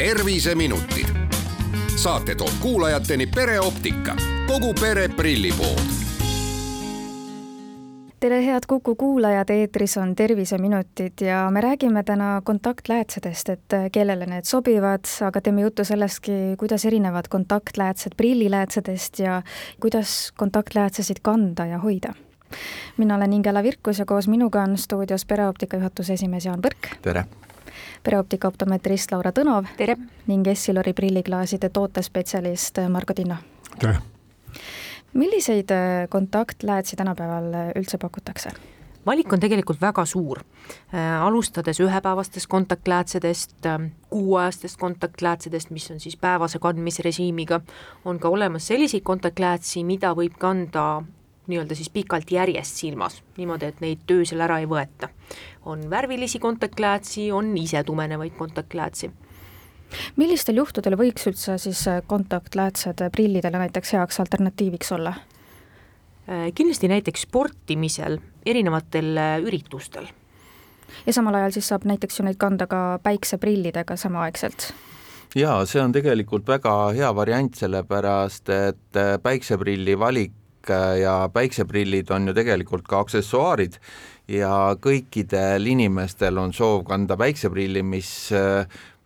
terviseminutid. saate toob kuulajateni pereoptika, kogu pere prillipood tere, head Kuku kuulajad, eetris on Terviseminutid ja me räägime täna kontaktläätsedest, et kellele need sobivad, aga teeme juttu sellestki, kuidas erinevad kontaktläätsed prilliläätsedest ja kuidas kontaktläätsesid kanda ja hoida. mina olen Ingela Virkus ja koos minuga on stuudios pereoptika juhatuse esimees Jaan Põrk. tere! Pereoptika optometrist Laura Tõnov. tere! ning Essilori prilliklaaside tootespetsialist Margo Tinno. tere! milliseid äh, kontaktläätsi tänapäeval äh, üldse pakutakse? valik on tegelikult väga suur, äh, alustades ühepäevastest kontaktläätsedest, kuuajastest kontaktläätsedest, mis on siis päevase kandmisrežiimiga, on ka olemas selliseid kontaktläätsi, mida võib kanda nii-öelda siis pikalt järjest silmas, niimoodi, et neid öösel ära ei võeta. on värvilisi kontaktläätsi, on isetumenevaid kontaktläätsi millistel juhtudel võiks üldse siis äh, kontaktläätsed prillidele näiteks heaks alternatiiviks olla? Äh, kindlasti näiteks sportimisel, erinevatel äh, üritustel. ja samal ajal siis saab näiteks ju neid kanda ka päikseprillidega samaaegselt? jaa, see on tegelikult väga hea variant, sellepärast et päikseprilli valik ja päikseprillid on ju tegelikult ka aksessuaarid ja kõikidel inimestel on soov kanda päikseprilli, mis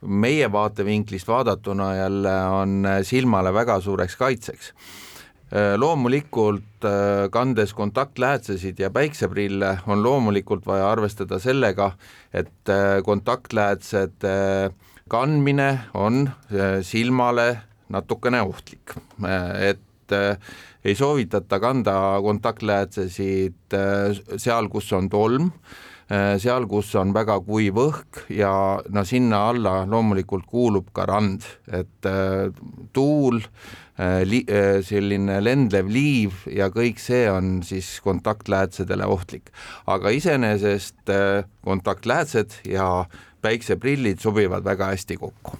meie vaatevinklist vaadatuna jälle on silmale väga suureks kaitseks. Loomulikult kandes kontaktläätsesid ja päikseprille on loomulikult vaja arvestada sellega, et kontaktläätsede kandmine on silmale natukene ohtlik, et ei soovitata kanda kontaktläätsesid seal, kus on tolm Äh, seal, kus on väga kuiv õhk ja no sinna alla loomulikult kuulub ka rand, et äh, tuul äh,, äh, selline lendlev liiv ja kõik see on siis kontaktläätsedele ohtlik. aga iseenesest äh, kontaktläätsed ja päikseprillid sobivad väga hästi kokku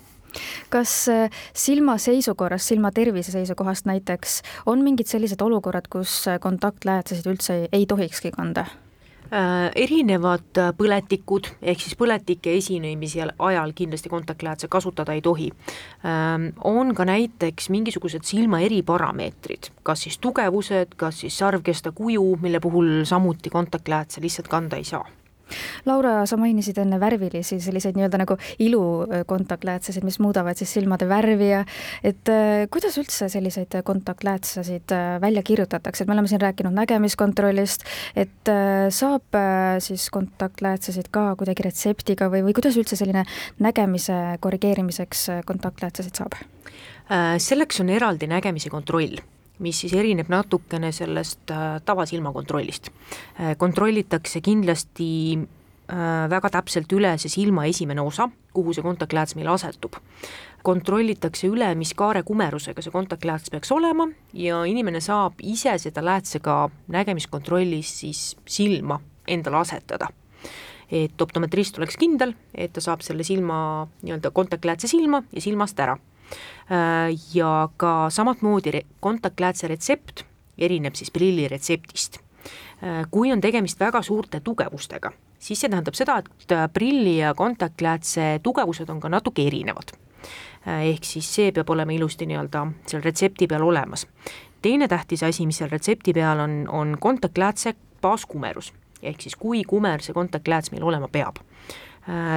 kas äh, silma seisukorrast, silma tervise seisukohast näiteks on mingid sellised olukorrad, kus kontaktläätsesid üldse ei, ei tohikski kanda? Äh, erinevad äh, põletikud, ehk siis põletike esinemise ajal kindlasti kontaktläätse kasutada ei tohi. Ähm, on ka näiteks mingisugused silma eriparameetrid, kas siis tugevused, kas siis sarvkesta kuju, mille puhul samuti kontaktläätse lihtsalt kanda ei saa Laura, sa mainisid enne värvilisi selliseid nii-öelda nagu ilukontaktläätsesid, mis muudavad siis silmade värvi ja et äh, kuidas üldse selliseid kontaktläätsesid äh, välja kirjutatakse, et me oleme siin rääkinud nägemiskontrollist, et äh, saab siis kontaktläätsesid ka kuidagi retseptiga või, või kuidas üldse selline nägemise korrigeerimiseks kontaktläätsesid saab? selleks on eraldi nägemise kontroll mis siis erineb natukene sellest äh, tavasilmakontrollist. Äh, kontrollitakse kindlasti äh, väga täpselt üle see silma esimene osa, kuhu see kontaktlääts meil asetub. kontrollitakse üle, mis kaarekumerusega see kontaktlääts peaks olema ja inimene saab ise seda läätsega nägemiskontrollis siis silma endale asetada et optometrist oleks kindel, et ta saab selle silma, nii-öelda kontaktläätse silma ja silmast ära ja ka samamoodi kontaktläätse retsept erineb siis prilliretseptist. Äh, kui on tegemist väga suurte tugevustega, siis see tähendab seda, et äh, prilli ja kontaktläätse tugevused on ka natuke erinevad. ehk siis see peab olema ilusti nii-öelda seal retsepti peal olemas. teine tähtis asi, mis seal retsepti peal on, on kontaktläätse baaskumerus, ehk siis kui kumer see kontaktlääts meil olema peab.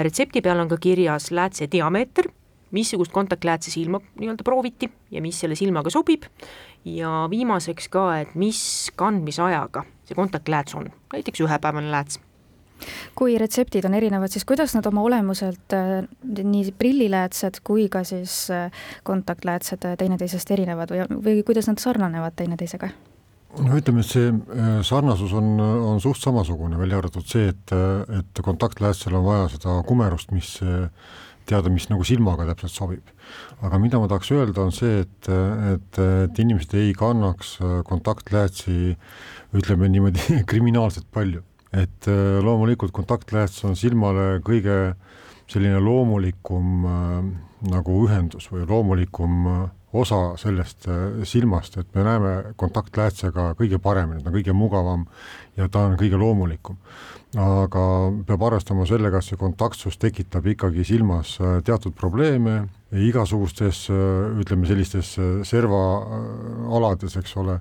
retsepti peal on ka kirjas läätse diameeter missugust kontaktläätse silma nii-öelda prooviti ja mis selle silmaga sobib. Ja viimaseks ka, et mis kandmisajaga see kontaktlääts on, näiteks ühepäevane lääts kui retseptid on erinevad, siis kuidas nad oma olemuselt äh, nii prilliläätsed kui ka siis äh, kontaktläätsed äh, teineteisest erinevad või, või kuidas nad sarnanevad teineteisega? no ütleme, et see sarnasus on, on suht samasugune, välja arvatud see, et, et kontaktläätsel on vaja seda kumerust, mis teada, mis nagu silmaga täpselt sobib. aga mida ma tahaks öelda, on see, et, et, et inimesed ei kannaks äh, kontaktläätsi ütleme niimoodi kriminaalselt palju, et äh, loomulikult kontaktlääts on silmale kõige selline loomulikum äh, nagu ühendus või loomulikum osa sellest silmast, et me näeme kontaktläätsega kõige paremini, ta on kõige mugavam ja ta on kõige loomulikum aga peab arvestama sellega, et see kontaktsus tekitab ikkagi silmas äh, teatud probleeme igasugustes äh, ütleme sellistes äh, servaalades, eks ole,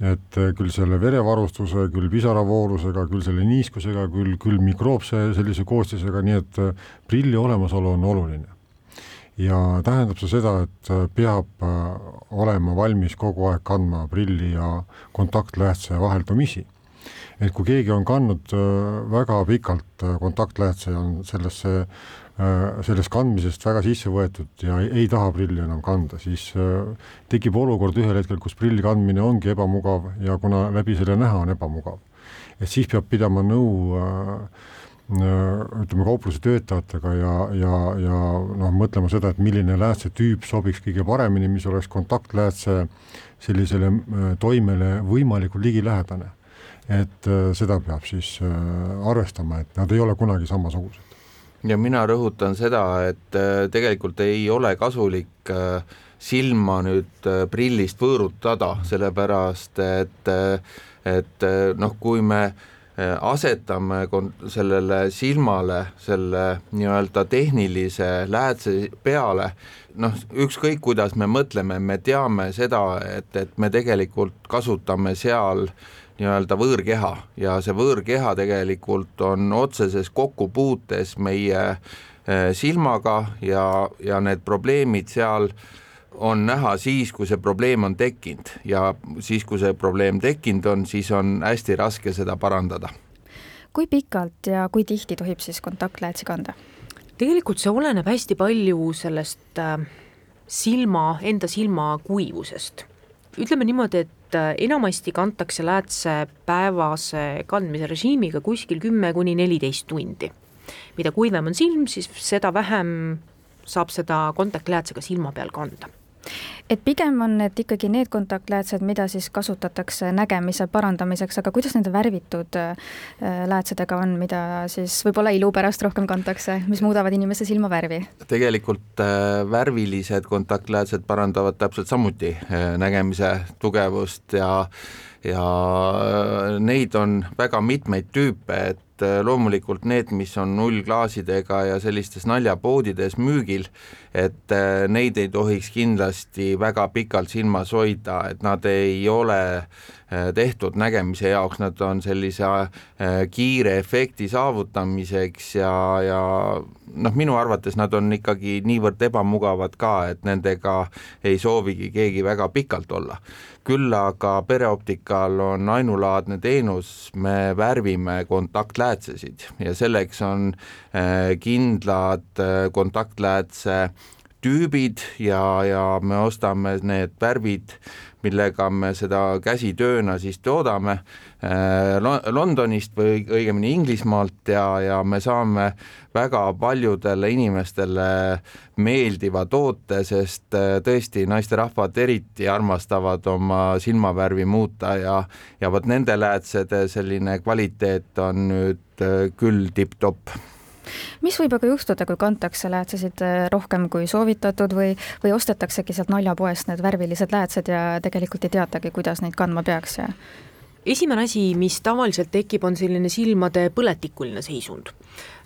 et küll selle verevarustuse, küll pisaravoolusega, küll selle niiskusega, küll, küll mikroobse sellise koostisega, nii et prilli olemasolu on oluline. Ja tähendab see seda, et peab olema valmis kogu aeg kandma prilli ja kontaktläätse vaheldumisi. Et kui keegi on kandnud äh, väga pikalt äh, kontaktlähetuse ja on sellesse, äh, sellest kandmisest väga sisse võetud ja ei, ei taha prilli enam kanda, siis tekib olukord ühel hetkel, kus prilli kandmine ongi ebamugav ja kuna läbi selle näha on ebamugav, et siis peab pidama nõu ütleme, kaupluse töötajatega ja, ja, ja noh, mõtlema seda, et milline läätse tüüp sobiks kõige paremini, mis oleks kontaktläätse sellisele toimele võimalikult ligilähedane et äh, seda peab siis äh, arvestama, et nad ei ole kunagi samasugused. ja mina rõhutan seda, et äh, tegelikult ei ole kasulik silma nüüd prillist võõrutada, sellepärast et, et noh, kui me asetame sellele silmale selle nii-öelda tehnilise läätse peale, noh, ükskõik kuidas me mõtleme, me teame seda, et, et me tegelikult kasutame seal äh, nii-öelda võõrkeha. Ja see võõrkeha tegelikult on otseses kokkupuutes meie eh, silmaga ja, ja need probleemid seal on näha siis, kui see probleem on tekkinud ja siis, kui see probleem tekkinud on, siis on hästi raske seda parandada. kui pikalt ja kui tihti tohib siis kontaktläätsi kanda? tegelikult see oleneb hästi palju sellest äh, silma, enda silma kuivusest. ütleme niimoodi, et et äh, enamasti kantakse läätse päevase kandmise režiimiga kuskil kümme kuni neliteist tundi. mida kuivem on silm, siis seda vähem saab seda kontaktläätsega silma peal kanda et pigem on need ikkagi need kontaktläätsed, mida siis kasutatakse nägemise parandamiseks, aga kuidas nende värvitud äh, läätsedega on, mida siis võib-olla ilu pärast rohkem kantakse, mis muudavad inimese silmavärvi? tegelikult äh, värvilised kontaktläätsed parandavad täpselt samuti äh, nägemise tugevust ja ja neid on väga mitmeid tüüpe, et loomulikult need, mis on nullklaasidega ja sellistes naljapoodides müügil, et äh, neid ei tohiks kindlasti väga pikalt silmas hoida, et nad ei ole äh, tehtud nägemise jaoks, nad on sellise äh, kiire efekti saavutamiseks ja, ja noh, minu arvates nad on ikkagi niivõrd ebamugavad ka, et nendega ei soovigi keegi väga pikalt olla. küll aga pereoptikal on ainulaadne teenus, me värvime kontaktläätsesid ja selleks on kindlad kontaktläätse tüübid ja, ja me ostame need värvid, millega me seda käsitööna siis toodame äh, Londonist või õigemini Inglismaalt ja, ja me saame väga paljudele inimestele meeldiva toote, sest äh, tõesti naisterahvad eriti armastavad oma silmavärvi muuta ja, ja vot nende läätsede selline kvaliteet on nüüd äh, küll tipp-topp mis võib aga juhtuda, kui kantakse läätsesid äh, rohkem kui soovitatud või, või ostetaksegi sealt naljapoest need värvilised läätsed ja tegelikult ei teatagi, kuidas neid kandma peaks ja esimene asi, mis tavaliselt tekib, on selline silmade põletikuline seisund.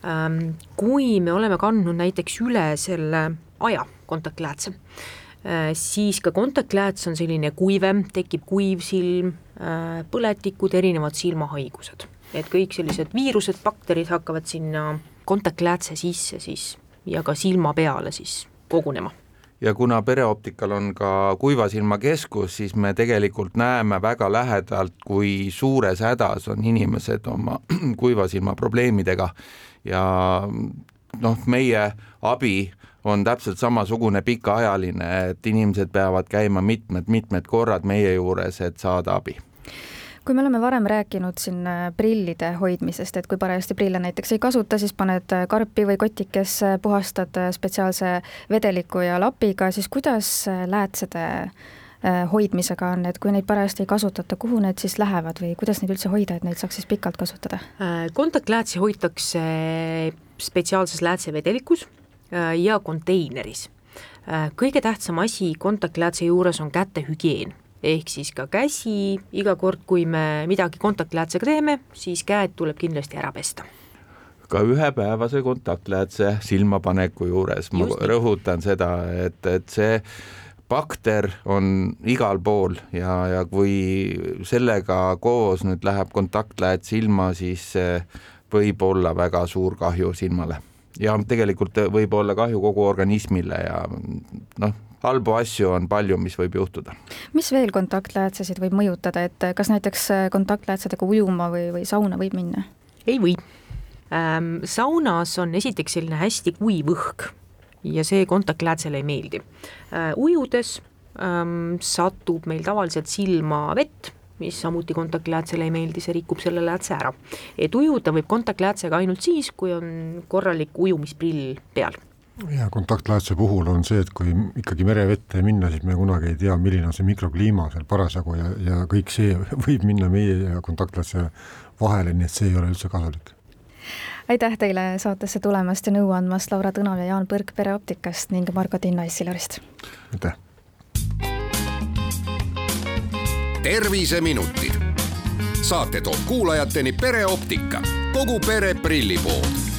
Ähm, kui me oleme kandnud näiteks üle selle aja kontaktläätse, äh, siis ka kontaktlääts on selline kuivem, tekib kuiv silm, äh, põletikud, erinevad silmahaigused. et kõik sellised viirused, bakterid hakkavad sinna kontaktläätse sisse siis ja ka silma peale siis kogunema. Ja kuna pereoptikal on ka kuivasilmakeskus, siis me tegelikult näeme väga lähedalt, kui suures hädas on inimesed oma kuivasilma probleemidega. Ja noh, meie abi on täpselt samasugune pikaajaline, et inimesed peavad käima mitmed-mitmed korrad meie juures, et saada abi kui me oleme varem rääkinud siin äh, prillide hoidmisest, et kui parajasti prille näiteks ei kasuta, siis paned äh, karpi või kotikesse, puhastad äh, spetsiaalse vedeliku ja lapiga, siis kuidas läätsede hoidmisega on, et kui neid parajasti ei kasutata, kuhu need siis lähevad või kuidas neid üldse hoida, et neid saaks siis pikalt kasutada? kontaktläätsi hoitakse spetsiaalses läätsevedelikus ja konteineris. Kõige tähtsam asi kontaktläätse juures on käte hügieen ehk siis ka käsi, iga kord, kui me midagi kontaktläätsega teeme, siis käed tuleb kindlasti ära pesta. Ka ühepäevase kontaktläätse silmapaneku juures. Ma Just. rõhutan seda, et, et see bakter on igal pool ja, ja kui sellega koos nüüd läheb kontaktlääts silma, siis võib olla väga suur kahju silmale. Ja tegelikult võib olla kahju kogu organismile ja noh, halbu asju on palju, mis võib juhtuda. mis veel kontaktläätsesid võib mõjutada, et kas näiteks kontaktläätsedega ujuma või, või sauna võib minna? ei või ähm,. saunas on esiteks selline hästi kuiv õhk ja see kontaktläätsele ei meeldi äh,. ujudes ähm, satub meil tavaliselt silma vett, mis samuti kontaktläätsele ei meeldi, see rikub selle läätse ära. et ujuda võib kontaktläätsega ainult siis, kui on korralik ujumisprill peal ja kontaktläätse puhul on see, et kui ikkagi merevette minna, siis me kunagi ei tea, milline on see mikrokliima seal parasjagu ja, ja kõik see võib minna meie ja kontaktläätse vahele, nii et see ei ole üldse kasulik aitäh teile saatesse tulemast ja nõu andmast, Laura Tõnov ja Jaan Põrk Pereoptikast ning Margo Tinno Essilarist. aitäh! terviseminutid. saate toob kuulajateni pereoptika, kogu pere prillipood